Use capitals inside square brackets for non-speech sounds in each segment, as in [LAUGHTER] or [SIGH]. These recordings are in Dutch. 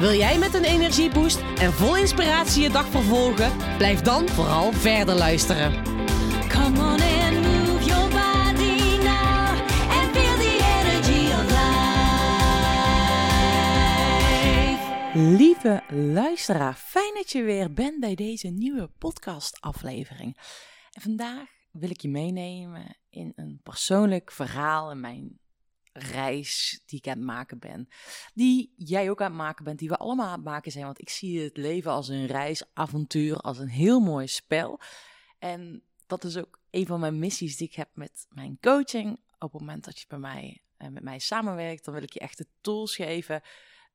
Wil jij met een energieboost en vol inspiratie je dag vervolgen? Blijf dan vooral verder luisteren. Come on and move your body now and feel the energy of life. Lieve luisteraar, fijn dat je weer bent bij deze nieuwe podcastaflevering. En vandaag wil ik je meenemen in een persoonlijk verhaal in mijn reis die ik aan het maken ben. Die jij ook aan het maken bent, die we allemaal aan het maken zijn. Want ik zie het leven als een reisavontuur, als een heel mooi spel. En dat is ook een van mijn missies die ik heb met mijn coaching. Op het moment dat je bij mij, eh, met mij samenwerkt, dan wil ik je echt de tools geven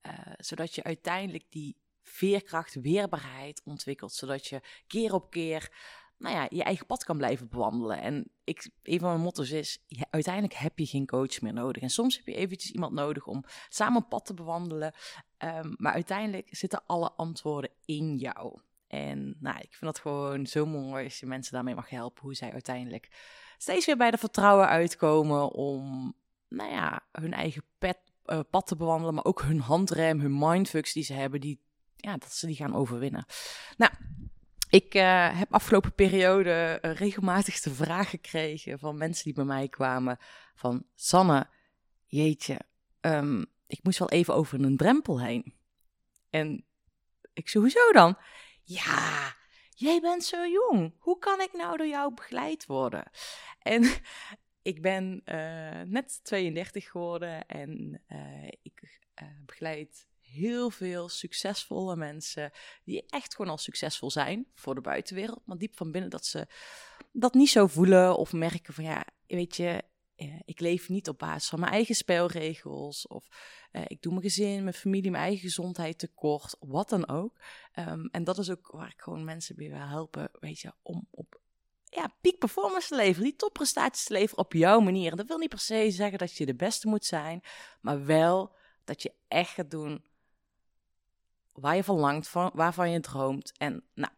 eh, zodat je uiteindelijk die veerkracht, weerbaarheid ontwikkelt. Zodat je keer op keer nou ja, je eigen pad kan blijven bewandelen. En ik, een van mijn motto's is, uiteindelijk heb je geen coach meer nodig. En soms heb je eventjes iemand nodig om samen een pad te bewandelen. Ehm, maar uiteindelijk zitten alle antwoorden in jou. En nou, ik vind dat gewoon zo mooi als je mensen daarmee mag helpen. Hoe zij uiteindelijk steeds weer bij de vertrouwen uitkomen om, nou ja, hun eigen eh, pad te bewandelen. Maar ook hun handrem, hun mindfucks die ze hebben, die, ja, dat ze die gaan overwinnen. Nou, ik eh, heb afgelopen periode eh, regelmatig de vraag gekregen van mensen die bij mij kwamen van Sanne, jeetje, ehm, ik moest wel even over een drempel heen. En ik zei, hoezo dan? Ja, jij bent zo jong. Hoe kan ik nou door jou begeleid worden? En [LAUGHS] ik ben eh, net 32 geworden en ik begeleid heel veel succesvolle mensen die echt gewoon al succesvol zijn voor de buitenwereld, maar diep van binnen dat ze dat niet zo voelen of merken van ja, weet je, eh, ik leef niet op basis van mijn eigen spelregels of uh, ik doe mijn gezin, mijn familie, mijn eigen gezondheid tekort, wat dan ook. Um, en dat is ook waar ik gewoon mensen bij wil helpen, weet je, om op ja, peak performance te leveren, die topprestaties te leveren op jouw manier. En dat wil niet per se zeggen dat je de beste moet zijn, maar wel dat je echt gaat doen waar je van, waarvan je droomt. En nou,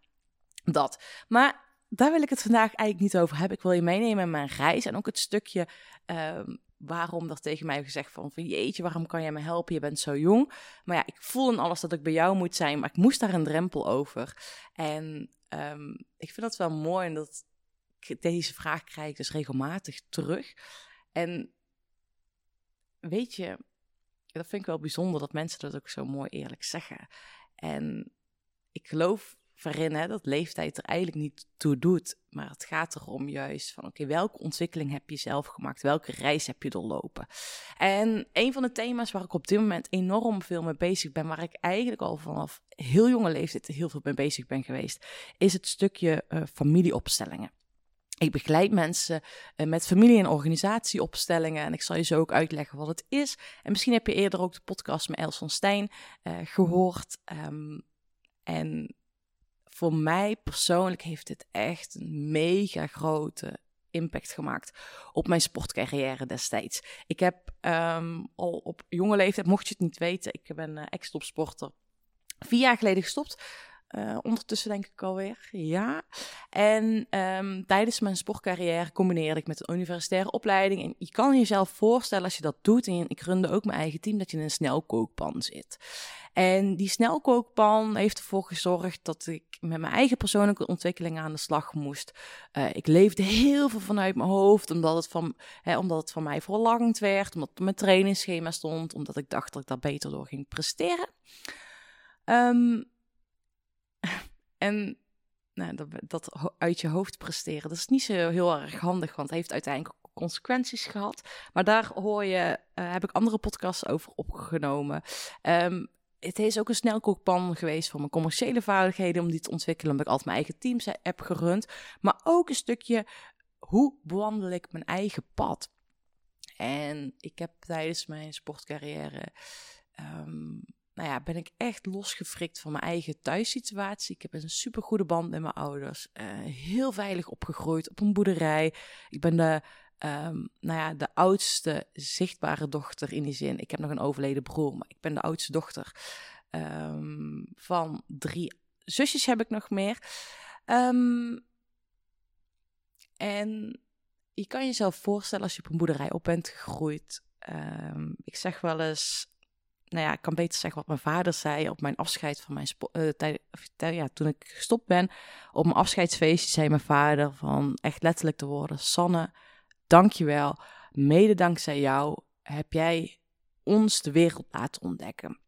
dat. Maar daar wil ik het vandaag eigenlijk niet over hebben. Ik wil je meenemen in mijn reis en ook het stukje ehm, waarom er tegen mij gezegd van, van jeetje, waarom kan jij me helpen? Je bent zo jong. Maar ja, ik voel in alles dat ik bij jou moet zijn, maar ik moest daar een drempel over. En ehm, ik vind dat wel mooi en dat deze vraag krijg ik dus regelmatig terug. En weet je, dat vind ik wel bijzonder dat mensen dat ook zo mooi eerlijk zeggen. En ik geloof erin hè, dat leeftijd er eigenlijk niet toe doet. Maar het gaat erom juist van, oké, welke ontwikkeling heb je zelf gemaakt? Welke reis heb je doorlopen? En een van de thema's waar ik op dit moment enorm veel mee bezig ben, waar ik eigenlijk al vanaf heel jonge leeftijd heel veel mee bezig ben geweest, is het stukje uh, familieopstellingen. Ik begeleid mensen uh, met familie- en organisatieopstellingen. En ik zal je zo ook uitleggen wat het is. En misschien heb je eerder ook de podcast met Els van Stijn uh, gehoord. Um, en voor mij persoonlijk heeft dit echt een mega grote impact gemaakt op mijn sportcarrière destijds. Ik heb um, al op jonge leeftijd, mocht je het niet weten, ik ben uh, ex-topsporter. Vier jaar geleden gestopt. Uh, ondertussen denk ik alweer, ja. En um, tijdens mijn sportcarrière combineerde ik met een universitaire opleiding. En je kan jezelf voorstellen als je dat doet, en ik runde ook mijn eigen team, dat je in een snelkookpan zit. En die snelkookpan heeft ervoor gezorgd dat ik met mijn eigen persoonlijke ontwikkeling aan de slag moest. Uh, ik leefde heel veel vanuit mijn hoofd, omdat het van, hè, omdat het van mij verlangd werd, omdat het op mijn trainingsschema stond, omdat ik dacht dat ik daar beter door ging presteren. Um, en nou, dat, dat, uit je hoofd presteren, dat is niet zo heel erg handig, want het heeft uiteindelijk consequenties gehad. Maar daar hoor je, uh, heb ik andere podcasts over opgenomen. Um, het is ook een snelkookpan geweest voor mijn commerciële vaardigheden, om die te ontwikkelen, omdat ik altijd mijn eigen teams heb gerund. Maar ook een stukje, hoe bewandel ik mijn eigen pad? En ik heb tijdens mijn sportcarrière um, nou ja, ben ik echt losgefrikt van mijn eigen thuissituatie. Ik heb een super goede band met mijn ouders. eh, heel veilig opgegroeid op een boerderij. Ik ben de, ehm, nou ja, de oudste zichtbare dochter in die zin. Ik heb nog een overleden broer, maar ik ben de oudste dochter ehm, van drie zusjes heb ik nog meer. Ehm, en je kan jezelf voorstellen als je op een boerderij op bent gegroeid. Ik zeg wel eens, nou ja, ik kan beter zeggen wat mijn vader zei op mijn afscheid van mijn tij- ja, toen ik gestopt ben. Op mijn afscheidsfeestje zei mijn vader van echt letterlijk de woorden: Sanne, dankjewel. Mede dankzij jou heb jij ons de wereld laten ontdekken.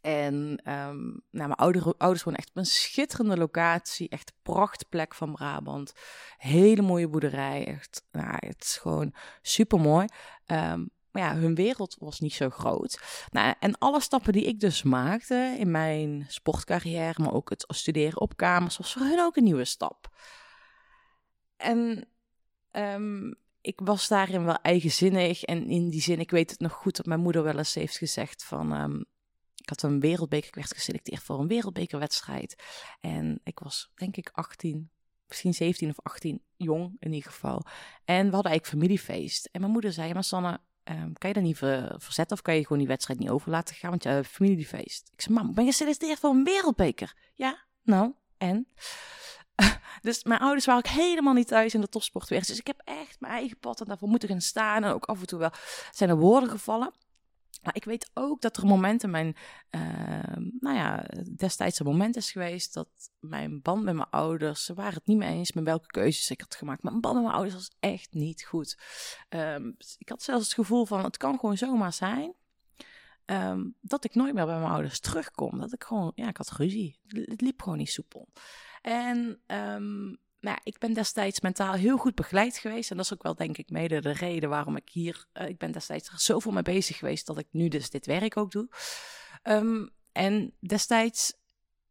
En ehm, nou, mijn ouder, ouders wonen echt op een schitterende locatie. Echt prachtplek van Brabant. Hele mooie boerderij. Echt, nou, het is gewoon super mooi. Maar ja, hun wereld was niet zo groot. Nou, en alle stappen die ik dus maakte in mijn sportcarrière, maar ook het studeren op kamers, was voor hun ook een nieuwe stap. En ehm, ik was daarin wel eigenzinnig. En in die zin, ik weet het nog goed dat mijn moeder wel eens heeft gezegd van... ehm, ik had een wereldbeker, ik werd geselecteerd voor een wereldbekerwedstrijd. En ik was denk ik 18, misschien 17 of 18, jong in ieder geval. En we hadden eigenlijk familiefeest. En mijn moeder zei, maar Sanne, ehm, kan je dat niet ver- verzetten of kan je gewoon die wedstrijd niet over laten gaan? Want je hebt familiefeest. Ik zei, mam, ben je geselecteerd voor een wereldbeker? Ja, nou, en? [LAUGHS] Dus mijn ouders waren ook helemaal niet thuis in de topsportwereld. Dus ik heb echt mijn eigen pad en daarvoor moeten gaan staan. En ook af en toe wel zijn er woorden gevallen. Maar ik weet ook dat er momenten mijn, ehm, nou ja, destijds een moment is geweest dat mijn band met mijn ouders, ze waren het niet mee eens met welke keuzes ik had gemaakt. Mijn band met mijn ouders was echt niet goed. Ehm, ik had zelfs het gevoel van, het kan gewoon zomaar zijn ehm, dat ik nooit meer bij mijn ouders terugkom. Dat ik gewoon, ja, ik had ruzie. Het liep gewoon niet soepel. En ja, ik ben destijds mentaal heel goed begeleid geweest. En dat is ook wel, denk ik, mede de reden waarom ik hier... eh, ik ben destijds er zoveel mee bezig geweest dat ik nu dus dit werk ook doe. Ehm, en destijds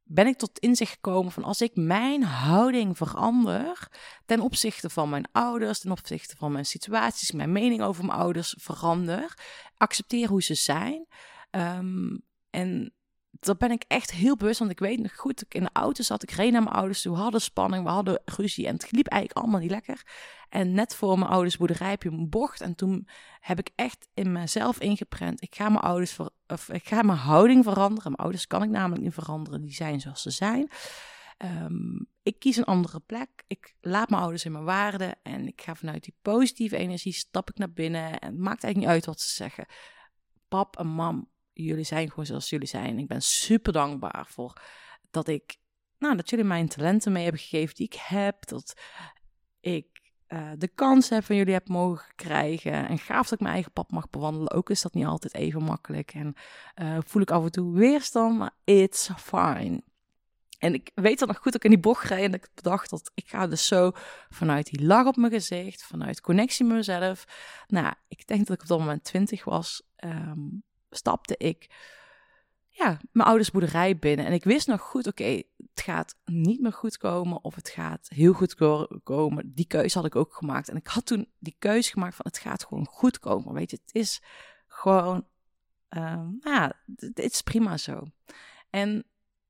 ben ik tot inzicht gekomen van als ik mijn houding verander ten opzichte van mijn ouders, ten opzichte van mijn situaties, mijn mening over mijn ouders verander, accepteer hoe ze zijn. ehm, en dat ben ik echt heel bewust, want ik weet nog goed, ik in de auto zat, ik reed naar mijn ouders toe, we hadden spanning, we hadden ruzie en het liep eigenlijk allemaal niet lekker. En net voor mijn ouders boerderij heb je een bocht en toen heb ik echt in mezelf ingeprent, ik ga mijn ouders, of ik ga mijn houding veranderen. Mijn ouders kan ik namelijk niet veranderen, die zijn zoals ze zijn. Ehm, ik kies een andere plek. Ik laat mijn ouders in mijn waarde. En ik ga vanuit die positieve energie stap ik naar binnen. En het maakt eigenlijk niet uit wat ze zeggen. Pap en mam, jullie zijn gewoon zoals jullie zijn. Ik ben super dankbaar voor dat ik, nou, dat jullie mij talenten mee hebben gegeven die ik heb. Dat ik eh, de kans heb van jullie heb mogen krijgen. En gaaf dat ik mijn eigen pad mag bewandelen. Ook is dat niet altijd even makkelijk. En eh, voel ik af en toe weerstand, maar it's fine. En ik weet dan nog goed dat ik in die bocht reed en dat ik bedacht dat ik ga dus zo vanuit die lach op mijn gezicht, vanuit connectie met mezelf. Nou, ik denk dat ik op dat moment 20 was, ehm, stapte ik ja, mijn ouders boerderij binnen. En ik wist nog goed, oké, het gaat niet meer goed komen of het gaat heel goed ko- komen. Die keuze had ik ook gemaakt. En ik had toen die keuze gemaakt van het gaat gewoon goed komen. Weet je, het is gewoon, ja, het is prima zo. En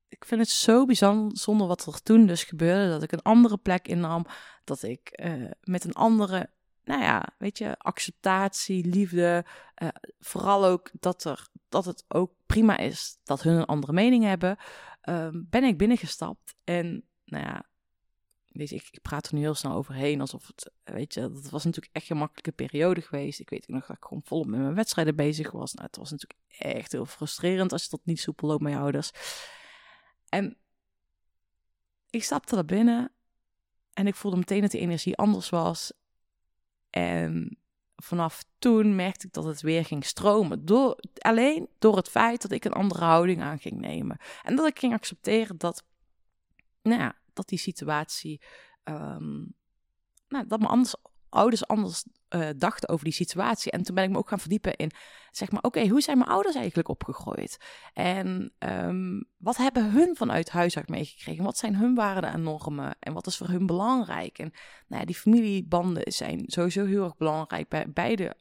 ik vind het zo bijzonder wat er toen dus gebeurde. Dat ik een andere plek innam. Dat ik eh, met een andere, nou ja, weet je, acceptatie, liefde. eh, vooral ook dat, er, dat het ook prima is dat hun een andere mening hebben. ehm, ben ik binnengestapt. En nou ja, je, ik, praat er nu heel snel overheen. Alsof het, weet je, dat was natuurlijk echt een makkelijke periode geweest. Ik weet nog dat ik gewoon volop met mijn wedstrijden bezig was. Nou, het was natuurlijk echt heel frustrerend als je dat niet soepel loopt met je ouders. En ik stapte naar binnen en ik voelde meteen dat de energie anders was. En vanaf toen merkte ik dat het weer ging stromen. Door, alleen door het feit dat ik een andere houding aan ging nemen. En dat ik ging accepteren dat, nou ja, dat die situatie, ehm, nou, dat mijn anders, ouders anders eh, dachten over die situatie. En toen ben ik me ook gaan verdiepen in, zeg maar, oké, hoe zijn mijn ouders eigenlijk opgegroeid? En ehm, wat hebben hun vanuit huis uit meegekregen? Wat zijn hun waarden en normen? En wat is voor hun belangrijk? En nou ja, die familiebanden zijn sowieso heel erg belangrijk bij beide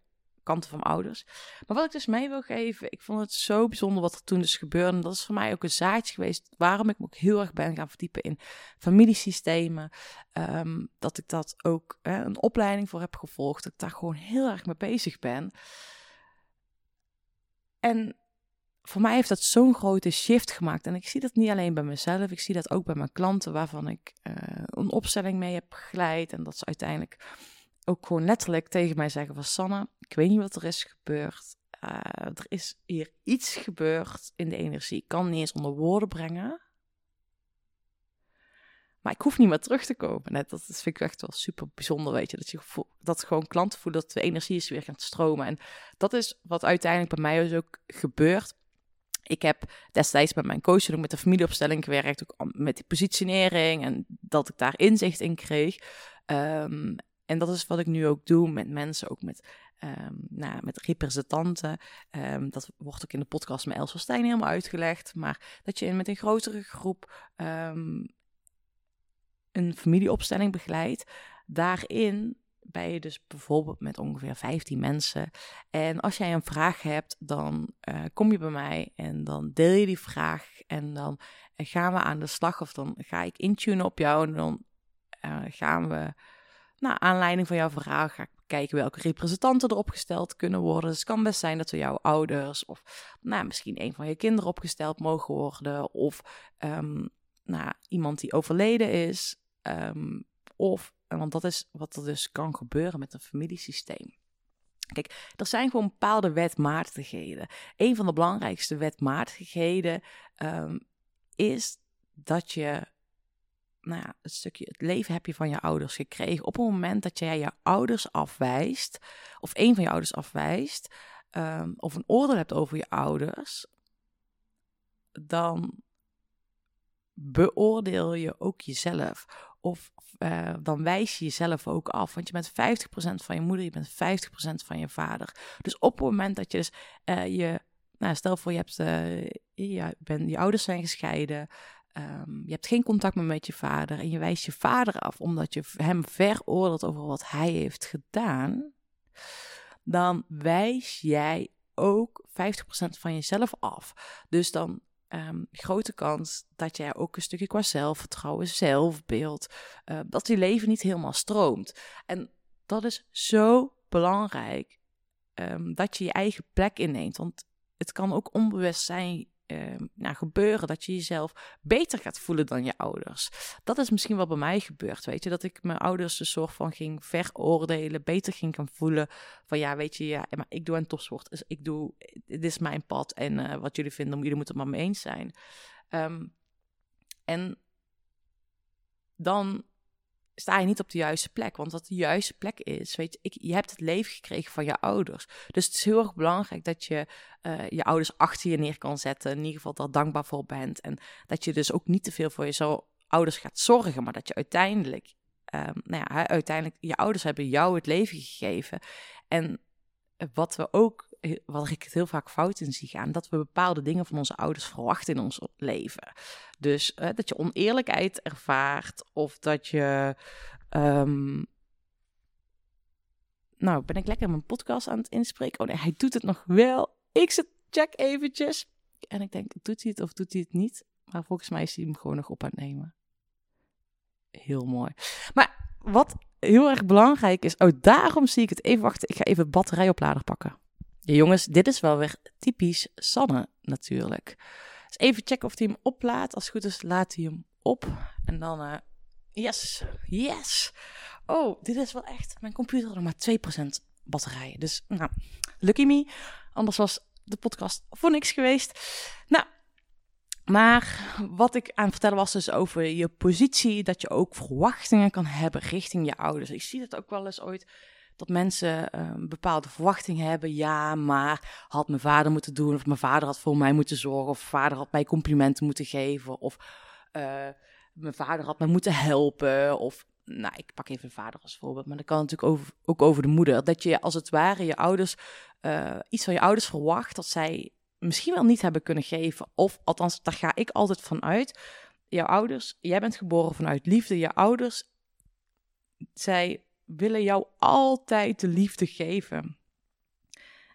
kanten van mijn ouders. Maar wat ik dus mee wil geven, ik vond het zo bijzonder wat er toen dus gebeurde. En dat is voor mij ook een zaadje geweest waarom ik me ook heel erg ben gaan verdiepen in familiesystemen. Ehm, dat ik dat ook hè, een opleiding voor heb gevolgd. Dat ik daar gewoon heel erg mee bezig ben. En voor mij heeft dat zo'n grote shift gemaakt. En ik zie dat niet alleen bij mezelf, ik zie dat ook bij mijn klanten, waarvan ik eh, een opstelling mee heb begeleid. En dat ze uiteindelijk ook gewoon letterlijk tegen mij zeggen van Sanne, ik weet niet wat er is gebeurd. Eh, er is hier iets gebeurd in de energie. Ik kan niet eens onder woorden brengen. Maar ik hoef niet meer terug te komen. Net, dat vind ik echt wel super bijzonder, weet je. Dat, je dat gewoon klanten voelen dat de energie is weer gaan stromen. En dat is wat uiteindelijk bij mij dus ook gebeurt. Ik heb destijds met mijn coach ook met de familieopstelling gewerkt, ook met die positionering en dat ik daar inzicht in kreeg. Ehm, en dat is wat ik nu ook doe met mensen, ook met, um, nou, met representanten. Ehm, dat wordt ook in de podcast met Els Stijn helemaal uitgelegd. Maar dat je met een grotere groep een familieopstelling begeleidt. Daarin ben je dus bijvoorbeeld met ongeveer 15 mensen. En als jij een vraag hebt, dan uh, kom je bij mij en dan deel je die vraag. En dan gaan we aan de slag of dan ga ik intunen op jou. En dan uh, gaan we, naar aanleiding van jouw vraag, ga ik kijken welke representanten er opgesteld kunnen worden. Dus het kan best zijn dat we jouw ouders of nou, misschien een van je kinderen opgesteld mogen worden. Of um, nou, iemand die overleden is. Um, of want dat is wat er dus kan gebeuren met een familiesysteem. Kijk, er zijn gewoon bepaalde wetmatigheden. Een van de belangrijkste wetmatigheden um, is dat je, nou ja, het stukje, het leven heb je van je ouders gekregen. Op het moment dat jij je ouders afwijst, of een van je ouders afwijst, um, of een oordeel hebt over je ouders, dan beoordeel je ook jezelf. Of uh, dan wijs je jezelf ook af. Want je bent 50% van je moeder, je bent 50% van je vader. Dus op het moment dat je dus uh, je, nou, stel voor je hebt, je, ben, je ouders zijn gescheiden, um, je hebt geen contact meer met je vader en je wijst je vader af omdat je hem veroordeelt over wat hij heeft gedaan, dan wijs jij ook 50% van jezelf af. Dus dan um, grote kans dat jij ook een stukje qua zelfvertrouwen, zelfbeeld, uh, dat je leven niet helemaal stroomt. En dat is zo belangrijk dat je je eigen plek inneemt. Want het kan ook onbewust zijn uh, gebeuren dat je jezelf beter gaat voelen dan je ouders. Dat is misschien wat bij mij gebeurd, weet je. Dat ik mijn ouders een soort van ging veroordelen, beter ging gaan voelen. Van ja, weet je, ja, maar ik doe een topsport. Dus ik doe, dit is mijn pad. En uh, wat jullie vinden, jullie moeten het maar mee eens zijn. Um, en dan sta je niet op de juiste plek. Want wat de juiste plek is, weet je, ik, je hebt het leven gekregen van je ouders. Dus het is heel erg belangrijk dat je uh, je ouders achter je neer kan zetten. In ieder geval daar dankbaar voor bent. En dat je dus ook niet te veel voor je ouders gaat zorgen, maar dat je uiteindelijk, um, nou ja, uiteindelijk, je ouders hebben jou het leven gegeven. En wat we ook wat ik het heel vaak fout in zie gaan, dat we bepaalde dingen van onze ouders verwachten in ons leven. Dus uh, dat je oneerlijkheid ervaart of dat je. Um, nou, ben ik lekker mijn podcast aan het inspreken? Oh nee, hij doet het nog wel. Ik zit, check eventjes. En ik denk, doet hij het of doet hij het niet? Maar volgens mij is hij hem gewoon nog op aan het nemen. Heel mooi. Maar wat heel erg belangrijk is, oh daarom zie ik het even wachten. Ik ga even batterijoplader pakken. Jongens, dit is wel weer typisch Sanne natuurlijk. Even checken of hij hem oplaadt. Als het goed is, laat hij hem op. En dan, uh, yes, yes. Oh, dit is wel echt, mijn computer had nog maar 2% batterij. Dus, nou, lucky me. Anders was de podcast voor niks geweest. Nou, maar wat ik aan het vertellen was dus over je positie, dat je ook verwachtingen kan hebben richting je ouders. Ik zie dat ook wel eens ooit dat mensen uh, bepaalde verwachtingen hebben. Ja, maar had mijn vader moeten doen, of mijn vader had voor mij moeten zorgen, of vader had mij complimenten moeten geven, of uh, mijn vader had mij moeten helpen, of nou, ik pak even vader als voorbeeld, maar dat kan natuurlijk ook over de moeder. Dat je als het ware je ouders, uh, iets van je ouders verwacht dat zij misschien wel niet hebben kunnen geven. Of althans, daar ga ik altijd van uit. Jouw ouders, jij bent geboren vanuit liefde. Je ouders, zij willen jou altijd de liefde geven.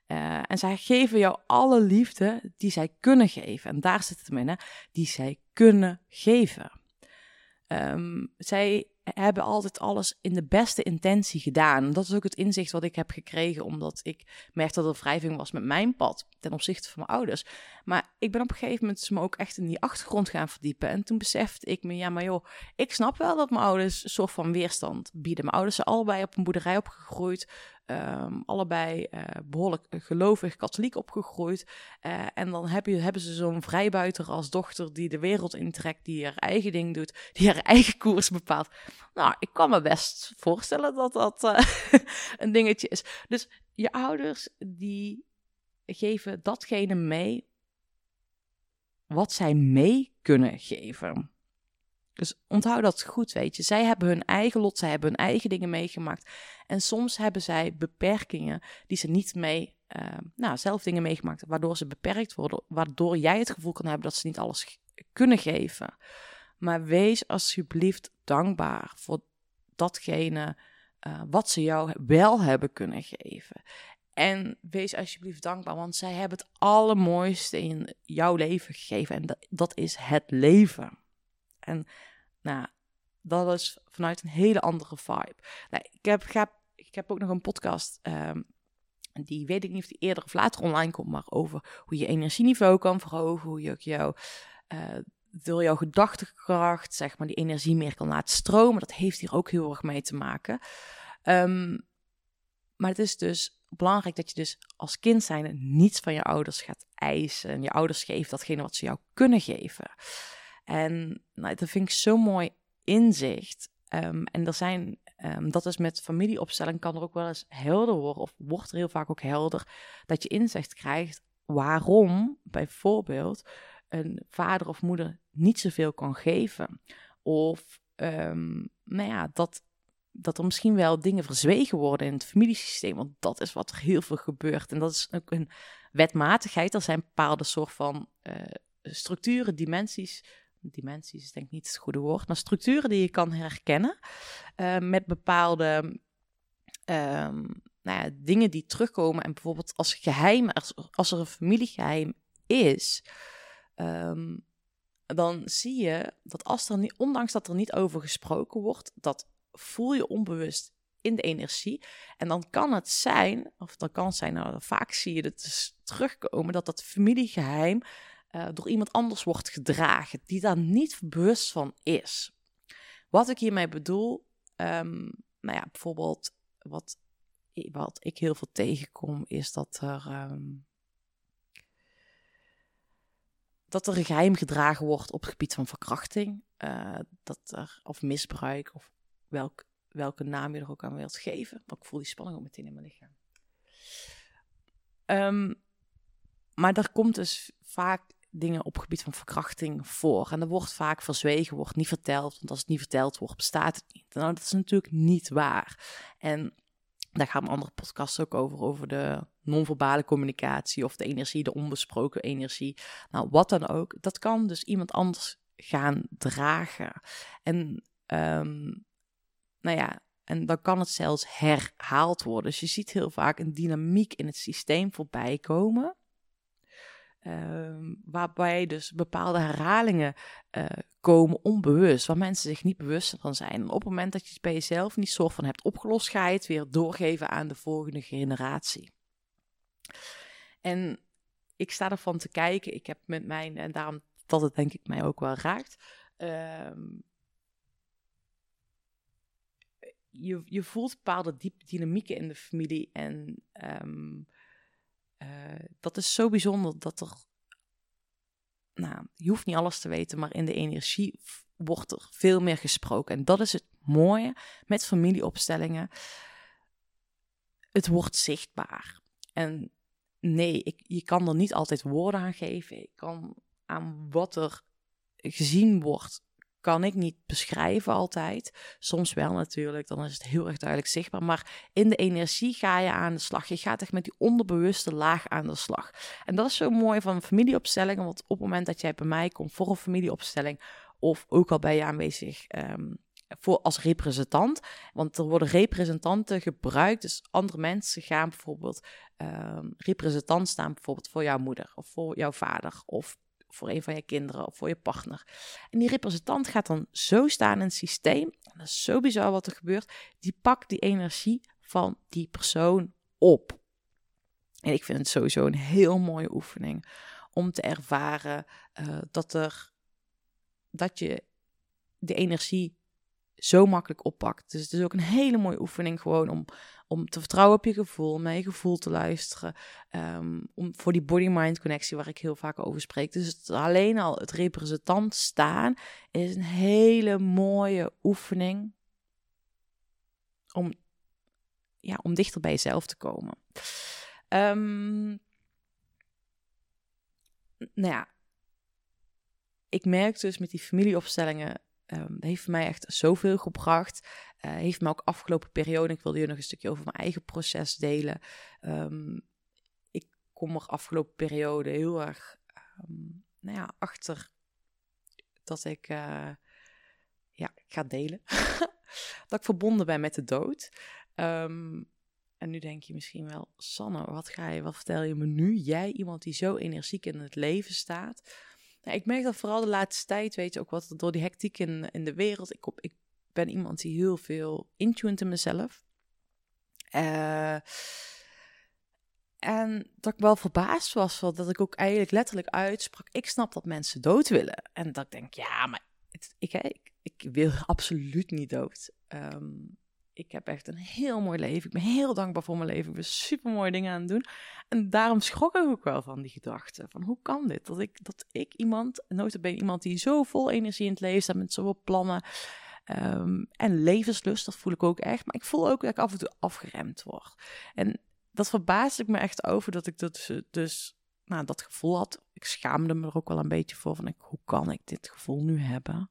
Eh, en zij geven jou alle liefde die zij kunnen geven. En daar zit het in, hè? die zij kunnen geven. Ehm, zij hebben altijd alles in de beste intentie gedaan. Dat is ook het inzicht wat ik heb gekregen, omdat ik merkte dat er wrijving was met mijn pad ten opzichte van mijn ouders. Maar ik ben op een gegeven moment dus me ook echt in die achtergrond gaan verdiepen. En toen besefte ik me, ja, maar joh, ik snap wel dat mijn ouders een soort van weerstand bieden. Mijn ouders zijn allebei op een boerderij opgegroeid. Ehm, allebei eh, behoorlijk gelovig katholiek opgegroeid. Eh, en dan heb je, hebben ze zo'n vrijbuiter als dochter die de wereld intrekt, die haar eigen ding doet, [LAUGHS] die haar eigen koers bepaalt. Nou, ik kan me best voorstellen dat dat eh, [LAUGHS] een dingetje is. Dus je ouders die geven datgene mee wat zij mee kunnen geven. Dus onthoud dat goed, weet je. Zij hebben hun eigen lot, zij hebben hun eigen dingen meegemaakt. En soms hebben zij beperkingen die ze niet mee, uh, nou, zelf dingen meegemaakt, waardoor ze beperkt worden, waardoor jij het gevoel kan hebben dat ze niet alles kunnen geven. Maar wees alsjeblieft dankbaar voor datgene uh, wat ze jou wel hebben kunnen geven. En wees alsjeblieft dankbaar, want zij hebben het allermooiste in jouw leven gegeven. En dat is het leven. En nou, dat is vanuit een hele andere vibe. Nou, ik, heb, ik, heb, ik heb ook nog een podcast. Um, die weet ik niet of die eerder of later online komt, maar over hoe je energieniveau kan verhogen, hoe je ook jouw, uh, door jouw gedachtekracht, zeg maar, die energie meer kan laten stromen. Dat heeft hier ook heel erg mee te maken. Um, maar het is dus belangrijk dat je dus als kind zijnde niets van je ouders gaat eisen. En je ouders geven datgene wat ze jou kunnen geven. En nou, dat vind ik zo mooi inzicht. Um, en er zijn, um, dat is met familieopstelling, kan er ook wel eens helder worden, of wordt er heel vaak ook helder, dat je inzicht krijgt waarom bijvoorbeeld een vader of moeder niet zoveel kan geven. Of um, nou ja, dat, dat er misschien wel dingen verzwegen worden in het familiesysteem. Want dat is wat er heel veel gebeurt. En dat is ook een wetmatigheid. Er zijn bepaalde soort van uh, structuren, dimensies dimensies is denk ik niet het goede woord, maar structuren die je kan herkennen uh, met bepaalde um, nou ja, dingen die terugkomen. En bijvoorbeeld als geheim, als, als er een familiegeheim is, um, dan zie je dat als er niet, ondanks dat er niet over gesproken wordt, dat voel je onbewust in de energie. En dan kan het zijn, of dan kan het zijn, nou, vaak zie je het dus terugkomen, dat dat familiegeheim uh, door iemand anders wordt gedragen, die daar niet bewust van is. Wat ik hiermee bedoel, um, nou ja, bijvoorbeeld wat, wat ik heel veel tegenkom, is dat er. Um, dat er een geheim gedragen wordt op het gebied van verkrachting, uh, dat er, of misbruik, of welk, welke naam je er ook aan wilt geven. Want ik voel die spanning ook meteen in mijn lichaam. Um, maar er komt dus vaak dingen op gebied van verkrachting voor. En er wordt vaak verzwegen, wordt niet verteld. Want als het niet verteld wordt, bestaat het niet. Nou, dat is natuurlijk niet waar. En daar gaan we andere podcasts ook over, over de non-verbale communicatie of de energie, de onbesproken energie. Nou, wat dan ook. Dat kan dus iemand anders gaan dragen. En, um, nou ja, en dan kan het zelfs herhaald worden. Dus je ziet heel vaak een dynamiek in het systeem voorbij komen. Um, waarbij dus bepaalde herhalingen uh, komen onbewust, waar mensen zich niet bewust van zijn. En op het moment dat je het bij jezelf niet soort van hebt opgelost, ga je het weer doorgeven aan de volgende generatie. En ik sta ervan te kijken, ik heb met mijn, en daarom dat het denk ik mij ook wel raakt. Um, je, je voelt bepaalde diep dynamieken in de familie en um, uh, dat is zo bijzonder dat er. Nou, je hoeft niet alles te weten, maar in de energie wordt er veel meer gesproken. En dat is het mooie met familieopstellingen. Het wordt zichtbaar. En nee, ik, je kan er niet altijd woorden aan geven. Ik kan aan wat er gezien wordt kan ik niet beschrijven altijd. Soms wel natuurlijk, dan is het heel erg duidelijk zichtbaar. Maar in de energie ga je aan de slag. Je gaat echt met die onderbewuste laag aan de slag. En dat is zo mooi van familieopstellingen. Want op het moment dat jij bij mij komt voor een familieopstelling, of ook al ben je aanwezig um, voor als representant. Want er worden representanten gebruikt. Dus andere mensen gaan bijvoorbeeld ehm, representant staan, bijvoorbeeld voor jouw moeder of voor jouw vader of voor een van je kinderen of voor je partner. En die representant gaat dan zo staan in het systeem. En dat is zo bizar wat er gebeurt. Die pakt die energie van die persoon op. En ik vind het sowieso een heel mooie oefening om te ervaren eh, dat er dat je de energie zo makkelijk oppakt. Dus het is ook een hele mooie oefening gewoon om, om te vertrouwen op je gevoel, naar je gevoel te luisteren. ehm, om, voor die body-mind connectie waar ik heel vaak over spreek. Dus alleen al het representant staan is een hele mooie oefening om, ja, om dichter bij jezelf te komen. Ehm, nou ja, ik merk dus met die familieopstellingen Ehm, heeft mij echt zoveel gebracht. Eh, heeft me ook afgelopen periode, ik wilde hier nog een stukje over mijn eigen proces delen. Ehm, ik kom er afgelopen periode heel erg ehm, nou ja, achter dat ik uh, ja, ik ga delen. [LAUGHS] dat ik verbonden ben met de dood. en nu denk je misschien wel, Sanne, wat ga je, wat vertel je me nu? Jij, iemand die zo energiek in het leven staat. Nou, ik merk dat vooral de laatste tijd, weet je, ook wat door die hectiek in, in de wereld. Ik, op, ik ben iemand die heel veel intunt in mezelf. Uh, en dat ik wel verbaasd was, dat ik ook eigenlijk letterlijk uitsprak. Ik snap dat mensen dood willen. En dat ik denk, ja, maar ik, ik, ik, wil [LAUGHS] absoluut niet dood. Um, ik heb echt een heel mooi leven. Ik ben heel dankbaar voor mijn leven. Ik ben super mooie dingen aan het doen. En daarom schrok ik ook wel van die gedachte. Van hoe kan dit? Dat ik, dat ik iemand, notabene iemand die zo vol energie in het leven staat met zoveel plannen. Um, en levenslust, dat voel ik ook echt. Maar ik voel ook dat ik af en toe afgeremd word. En dat verbaasde ik me echt over dat ik dat dus, dus nou, dat gevoel had. Ik schaamde me er ook wel een beetje voor. Van ik, hoe kan ik dit gevoel nu hebben?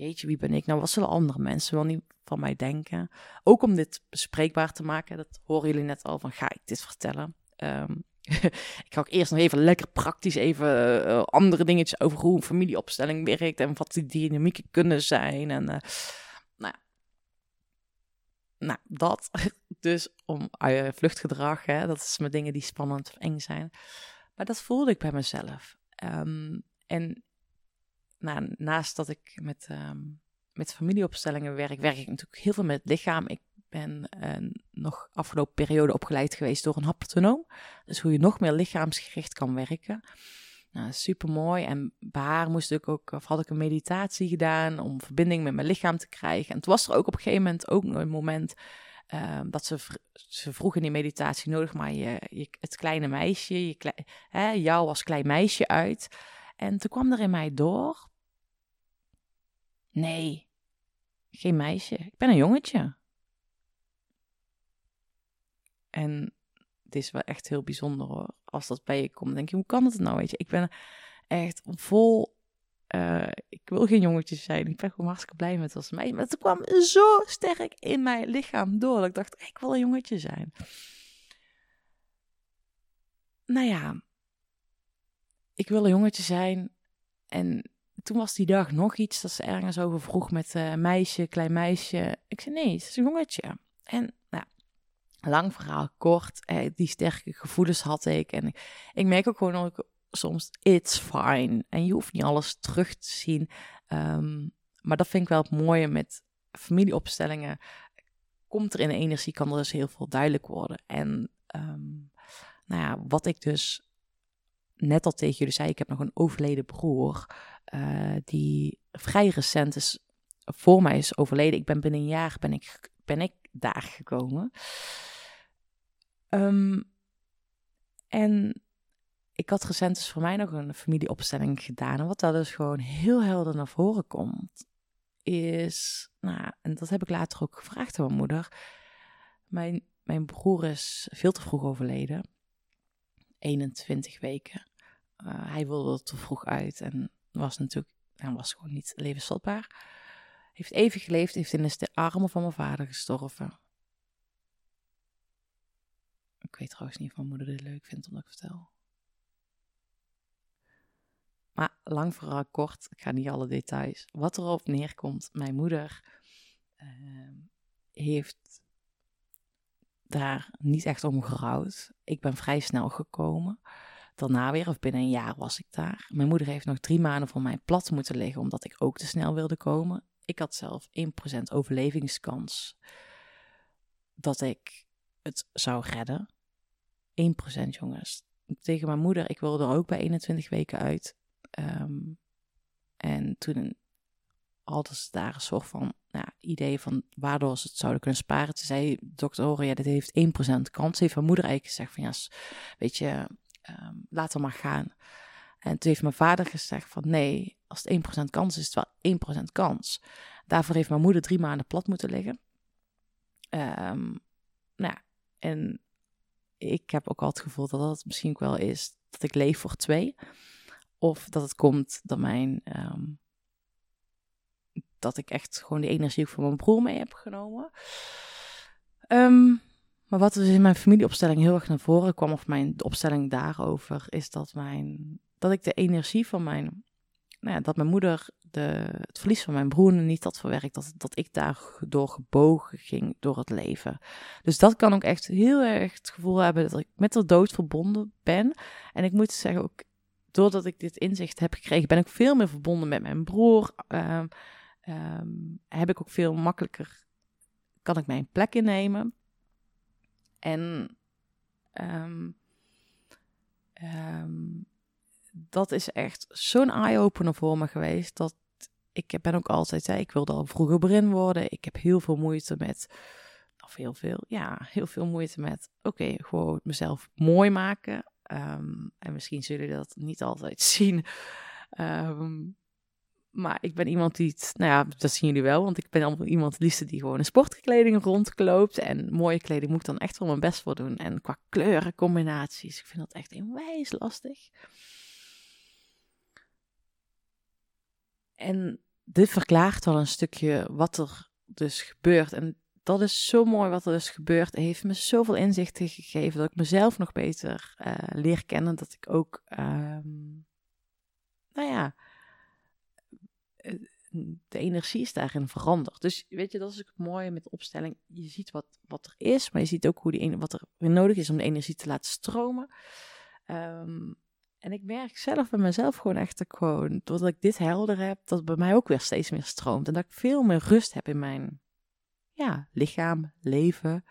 Jeetje, wie ben ik nou? Wat zullen andere mensen wel niet van mij denken? Ook om dit bespreekbaar te maken, dat horen jullie net al van, ga ik dit vertellen? Um, [LAUGHS] ik ga ook eerst nog even lekker praktisch even uh, andere dingetjes over hoe familieopstelling werkt en wat die dynamieken kunnen zijn. En uh, nou, nou, dat. [LAUGHS] Dus om uh, vluchtgedrag, hè, dat is met dingen die spannend of eng zijn. Maar dat voelde ik bij mezelf. Um, en naast dat ik met, um, met familieopstellingen werk, werk ik natuurlijk heel veel met het lichaam. Ik ben uh, nog afgelopen periode opgeleid geweest door een haptonoom. Dus hoe je nog meer lichaamsgericht kan werken. Nou, super mooi. En waar moest ik ook, of had ik een meditatie gedaan om verbinding met mijn lichaam te krijgen. En toen was er ook op een gegeven moment ook een moment uh, dat ze, ze vroeg in die meditatie nodig maar je, het kleine meisje, je hè, jou als klein meisje uit. En toen kwam er in mij door Nee, geen meisje. Ik ben een jongetje. En het is wel echt heel bijzonder hoor. Als dat bij je komt, denk je, hoe kan het nou? Weet je, ik ben echt vol. Uh, ik wil geen jongetje zijn. Ik ben gewoon hartstikke blij met als meisje. Maar het kwam zo sterk in mijn lichaam door. Dat ik dacht, ik wil een jongetje zijn. Nou ja, ik wil een jongetje zijn. En toen was die dag nog iets dat ze ergens over vroeg met uh, meisje, klein meisje. Ik zei nee, het is een jongetje. En nou, lang verhaal kort, eh, die sterke gevoelens had ik. En ik, merk ook gewoon ook soms, it's fine. En je hoeft niet alles terug te zien. Um, maar dat vind ik wel het mooie met familieopstellingen. Komt er in de energie, kan er dus heel veel duidelijk worden. En um, nou ja, wat ik dus net al tegen jullie zei, ik heb nog een overleden broer. Uh, die vrij recent is voor mij is overleden. Ik ben binnen een jaar ben ik, ben ik daar gekomen. Um, en ik had recent dus voor mij nog een familieopstelling gedaan. En wat daar dus gewoon heel helder naar voren komt, is, nou, en dat heb ik later ook gevraagd aan mijn moeder. Mijn, mijn broer is veel te vroeg overleden. 21 weken. Uh, hij wilde er te vroeg uit en was natuurlijk, hij was gewoon niet levensvatbaar. Heeft even geleefd, heeft in de armen van mijn vader gestorven. Ik weet trouwens niet of mijn moeder dit leuk vindt omdat ik vertel. Maar lang vooral kort, ik ga niet alle details. Wat erop neerkomt, mijn moeder ehm, heeft daar niet echt om gerouwd. Ik ben vrij snel gekomen. Daarna weer, of binnen een jaar was ik daar. Mijn moeder heeft nog drie maanden voor mij plat moeten liggen, omdat ik ook te snel wilde komen. Ik had zelf 1% overlevingskans dat ik het zou redden. 1% jongens. Tegen mijn moeder, ik wilde er ook bij 21 weken uit. Ehm, en toen hadden ze daar een soort van nou, idee van waardoor ze het zouden kunnen sparen. Toen zei dokter Oren, ja, dit heeft 1% kans. Heeft mijn moeder eigenlijk gezegd van ja, weet je, ehm laat er maar gaan. En toen heeft mijn vader gezegd van nee, als het 1% kans is, is het wel 1% kans. Daarvoor heeft mijn moeder drie maanden plat moeten liggen. Ehm, nou en ik heb ook al het gevoel dat dat misschien ook wel is dat ik leef voor twee. Of dat het komt dat mijn... ehm, dat ik echt gewoon de energie van mijn broer mee heb genomen. Ehm, maar wat dus in mijn familieopstelling heel erg naar voren kwam, of mijn opstelling daarover, is dat, mijn, dat ik de energie van mijn, nou ja, dat mijn moeder de, het verlies van mijn broer niet had verwerkt, dat, dat ik daardoor gebogen ging door het leven. Dus dat kan ook echt heel erg het gevoel hebben dat ik met de dood verbonden ben. En ik moet zeggen ook, doordat ik dit inzicht heb gekregen, ben ik veel meer verbonden met mijn broer. Ehm, ehm, heb ik ook veel makkelijker, kan ik mijn plek innemen. En ehm, ehm, dat is echt zo'n eye-opener voor me geweest. Dat ik ben ook altijd, hè, ik wilde al vroeger berin worden. Ik heb heel veel moeite met, of heel veel, ja, heel veel moeite met, oké, gewoon mezelf mooi maken. Ehm, en misschien zullen jullie dat niet altijd [LAUGHS] zien. Ehm, maar ik ben iemand die het, nou ja, dat zien jullie wel, want ik ben allemaal iemand liefste die gewoon in sportkleding rondloopt. En mooie kleding moet ik dan echt wel mijn best voor doen. En qua kleurencombinaties, ik vind dat echt onwijs lastig. En dit verklaart wel een stukje wat er dus gebeurt. En dat is zo mooi wat er dus gebeurt. Het heeft me zoveel inzichten gegeven dat ik mezelf nog beter eh, leer kennen. Dat ik ook, ehm, nou ja, de energie is daarin veranderd. Dus weet je, dat is ook het mooie met de opstelling. Je ziet wat, wat er is, maar je ziet ook hoe die, wat er nodig is om de energie te laten stromen. Ehm, en ik merk zelf bij mezelf gewoon echt gewoon, doordat ik dit helder heb, dat het bij mij ook weer steeds meer stroomt. En dat ik veel meer rust heb in mijn ja, lichaam, leven.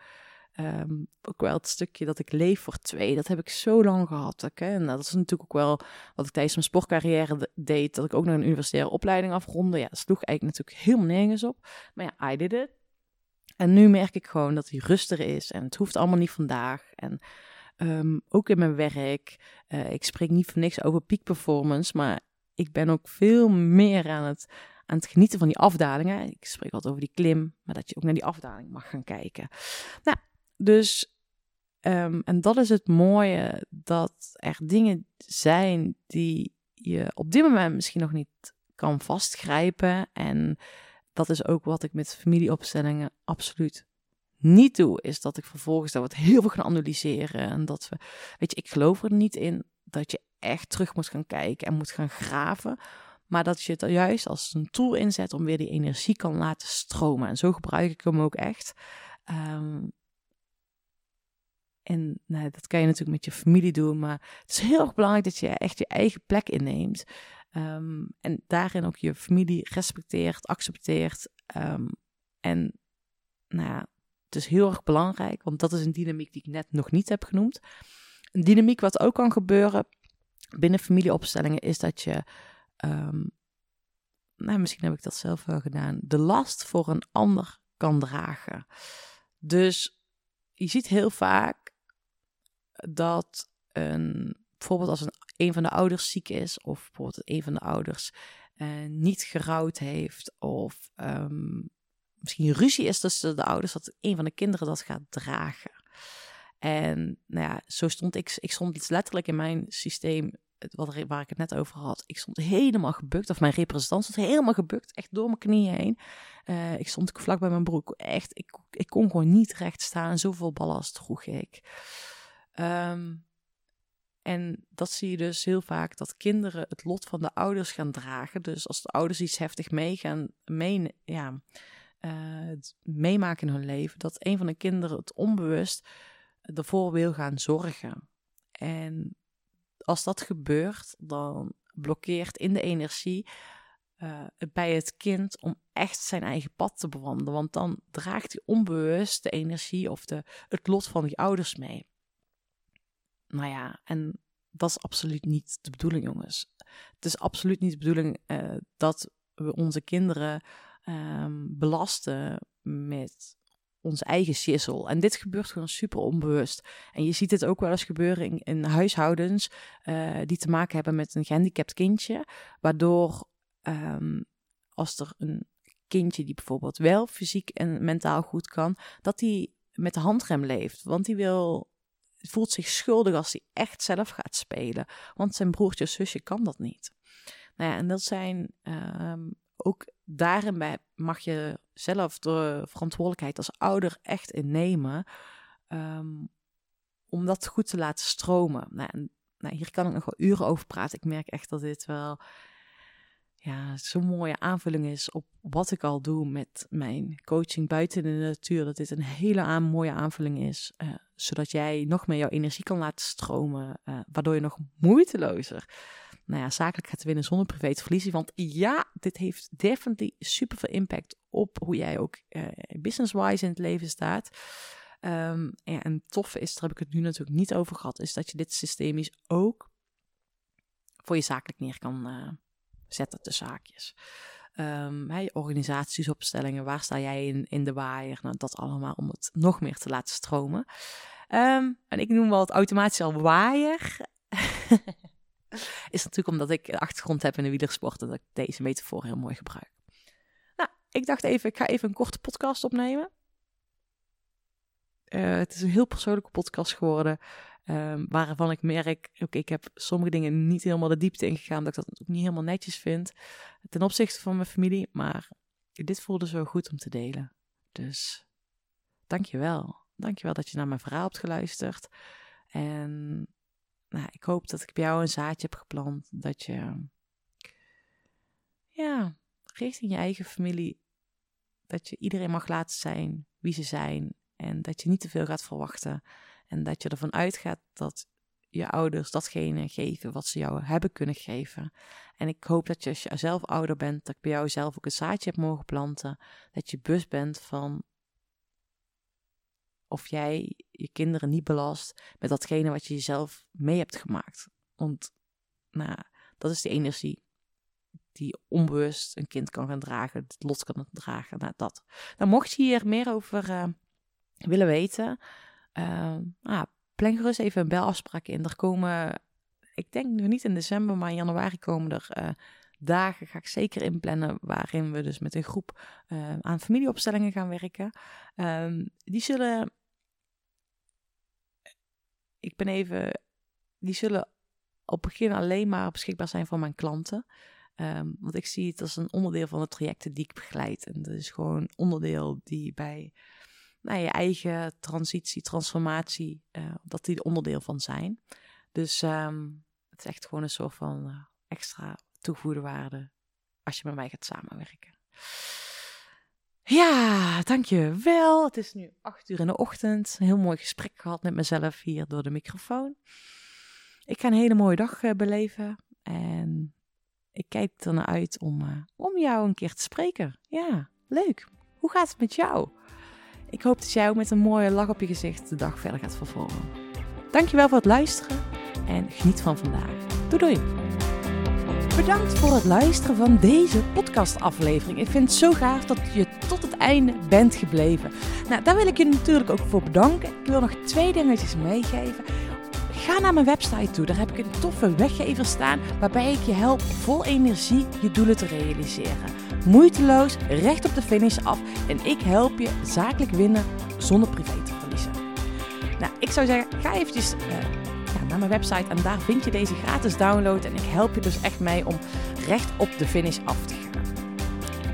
Ehm, ook wel het stukje dat ik leef voor twee, dat heb ik zo lang gehad. Hè? En dat is natuurlijk ook wel wat ik tijdens mijn sportcarrière de- deed, dat ik ook nog een universitaire opleiding afronde. Ja, dat sloeg eigenlijk natuurlijk helemaal nergens op. Maar ja, I did it. En nu merk ik gewoon dat die rust is en het hoeft allemaal niet vandaag. En ehm, ook in mijn werk, eh, ik spreek niet voor niks over peak performance, maar ik ben ook veel meer aan het, aan het genieten van die afdalingen. Ik spreek altijd over die klim, maar dat je ook naar die afdaling mag gaan kijken. Nou, dus, ehm, en dat is het mooie, dat er dingen zijn die je op dit moment misschien nog niet kan vastgrijpen. En dat is ook wat ik met familieopstellingen absoluut niet doe, is dat ik vervolgens daar wat heel veel gaan analyseren. En dat we, weet je, ik geloof er niet in dat je echt terug moet gaan kijken en moet gaan graven. Maar dat je het juist als een tool inzet om weer die energie kan laten stromen. En zo gebruik ik hem ook echt. Ehm, en nou, dat kan je natuurlijk met je familie doen, maar het is heel erg belangrijk dat je echt je eigen plek inneemt. Ehm, en daarin ook je familie respecteert, accepteert. Ehm, en nou ja, het is heel erg belangrijk, want dat is een dynamiek die ik net nog niet heb genoemd. Een dynamiek wat ook kan gebeuren binnen familieopstellingen is dat je, ehm, nou misschien heb ik dat zelf wel gedaan, de last voor een ander kan dragen. Dus je ziet heel vaak dat een, bijvoorbeeld als een, een van de ouders ziek is, of bijvoorbeeld een van de ouders eh, niet gerouwd heeft, of ehm, misschien ruzie is tussen de ouders, dat een van de kinderen dat gaat dragen. En nou ja, zo stond ik, ik stond letterlijk in mijn systeem, wat waar ik het net over had. Ik stond helemaal gebukt, of mijn representant stond helemaal gebukt, echt door mijn knieën heen. Eh, ik stond vlak bij mijn broek, echt, ik, ik kon gewoon niet recht staan, zoveel ballast droeg ik. Ehm, en dat zie je dus heel vaak, dat kinderen het lot van de ouders gaan dragen. Dus als de ouders iets heftig mee, ja, eh, meemaken in hun leven, dat een van de kinderen het onbewust ervoor wil gaan zorgen. En als dat gebeurt, dan blokkeert in de energie eh, bij het kind om echt zijn eigen pad te bewandelen. Want dan draagt hij onbewust de energie of de, het lot van die ouders mee. Nou ja, en dat is absoluut niet de bedoeling, jongens. Het is absoluut niet de bedoeling eh, dat we onze kinderen ehm, belasten met onze eigen shizzle. En dit gebeurt gewoon super onbewust. En je ziet het ook wel eens gebeuren in, in huishoudens eh, die te maken hebben met een gehandicapt kindje. Waardoor ehm, als er een kindje die bijvoorbeeld wel fysiek en mentaal goed kan, dat die met de handrem leeft. Want die wil, voelt zich schuldig als hij echt zelf gaat spelen. Want zijn broertje of zusje kan dat niet. Nou ja, en dat zijn ehm, ook daarin mag je zelf de verantwoordelijkheid als ouder echt innemen. ehm, om dat goed te laten stromen. Nou, en, nou, hier kan ik nog wel uren over praten. Ik merk echt dat dit wel ja, zo'n mooie aanvulling is op wat ik al doe met mijn coaching buiten de natuur. Dat dit een hele aan, mooie aanvulling is. eh, zodat jij nog meer jouw energie kan laten stromen. eh, waardoor je nog moeitelozer nou ja, zakelijk gaat winnen zonder privé te verliezen. Want ja, dit heeft definitely super veel impact op hoe jij ook eh, business-wise in het leven staat. Ehm, en toffe is, daar heb ik het nu natuurlijk niet over gehad, is dat je dit systemisch ook voor je zakelijk neer kan eh, zetten, de zaakjes. Ehm, hè, je organisatiesopstellingen, waar sta jij in, in de waaier? Nou, dat allemaal om het nog meer te laten stromen. Ehm, en ik noem wel het automatisch al waaier. [LAUGHS] is natuurlijk omdat ik een achtergrond heb in de wielersport en dat ik deze metafoor heel mooi gebruik. Nou, ik dacht even, ik ga even een korte podcast opnemen. Eh, het is een heel persoonlijke podcast geworden, ehm, waarvan ik merk, oké, ik heb sommige dingen niet helemaal de diepte ingegaan, dat ik dat ook niet helemaal netjes vind ten opzichte van mijn familie, maar dit voelde zo goed om te delen. Dus dankjewel. Dankjewel dat je naar mijn verhaal hebt geluisterd. En nou, ik hoop dat ik bij jou een zaadje heb geplant. Dat je, ja, richting je eigen familie, dat je iedereen mag laten zijn wie ze zijn. En dat je niet te veel gaat verwachten. En dat je ervan uitgaat dat je ouders datgene geven wat ze jou hebben kunnen geven. En ik hoop dat je als je zelf ouder bent, dat ik bij jou zelf ook een zaadje heb mogen planten. Dat je bewust bent van of jij je kinderen niet belast met datgene wat je jezelf mee hebt gemaakt. Want nou, dat is de energie die onbewust een kind kan gaan dragen, het lot kan dragen. Nou, dat. Nou, mocht je hier meer over uh, willen weten, uh, ah, plan gerust even een belafspraak in. Er komen, ik denk nu niet in december, maar in januari komen er uh, dagen, ga ik zeker inplannen, waarin we dus met een groep uh, aan familieopstellingen gaan werken. Um, die zullen ik ben even, die zullen op begin alleen maar beschikbaar zijn voor mijn klanten. Um, want ik zie het als een onderdeel van de trajecten die ik begeleid. En dat is gewoon een onderdeel die bij nou, je eigen transitie, transformatie, uh, dat die er onderdeel van zijn. Dus um, het is echt gewoon een soort van uh, extra toegevoegde waarde als je met mij gaat samenwerken. Ja, dankjewel. Het is nu acht uur in de ochtend. Een heel mooi gesprek gehad met mezelf hier door de microfoon. Ik ga een hele mooie dag uh, beleven. En ik kijk er naar uit om, om jou een keer te spreken. Ja, leuk. Hoe gaat het met jou? Ik hoop dat jij ook met een mooie lach op je gezicht de dag verder gaat vervolgen. Dankjewel voor het luisteren en geniet van vandaag. Doei doei! Bedankt voor het luisteren van deze podcastaflevering. Ik vind het zo gaaf dat je tot het einde bent gebleven. Nou, daar wil ik je natuurlijk ook voor bedanken. Ik wil nog twee dingetjes meegeven. Ga naar mijn website toe. Daar heb ik een toffe weggever staan waarbij ik je help vol energie je doelen te realiseren. Moeiteloos, recht op de finish af en ik help je zakelijk winnen zonder privé te verliezen. Nou, ik zou zeggen, ga eventjes uh, ja, naar mijn website en daar vind je deze gratis download en ik help je dus echt mee om recht op de finish af te gaan.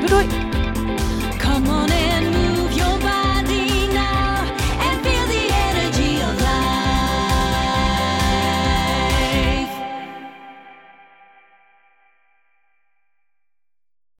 Good night. Come on in.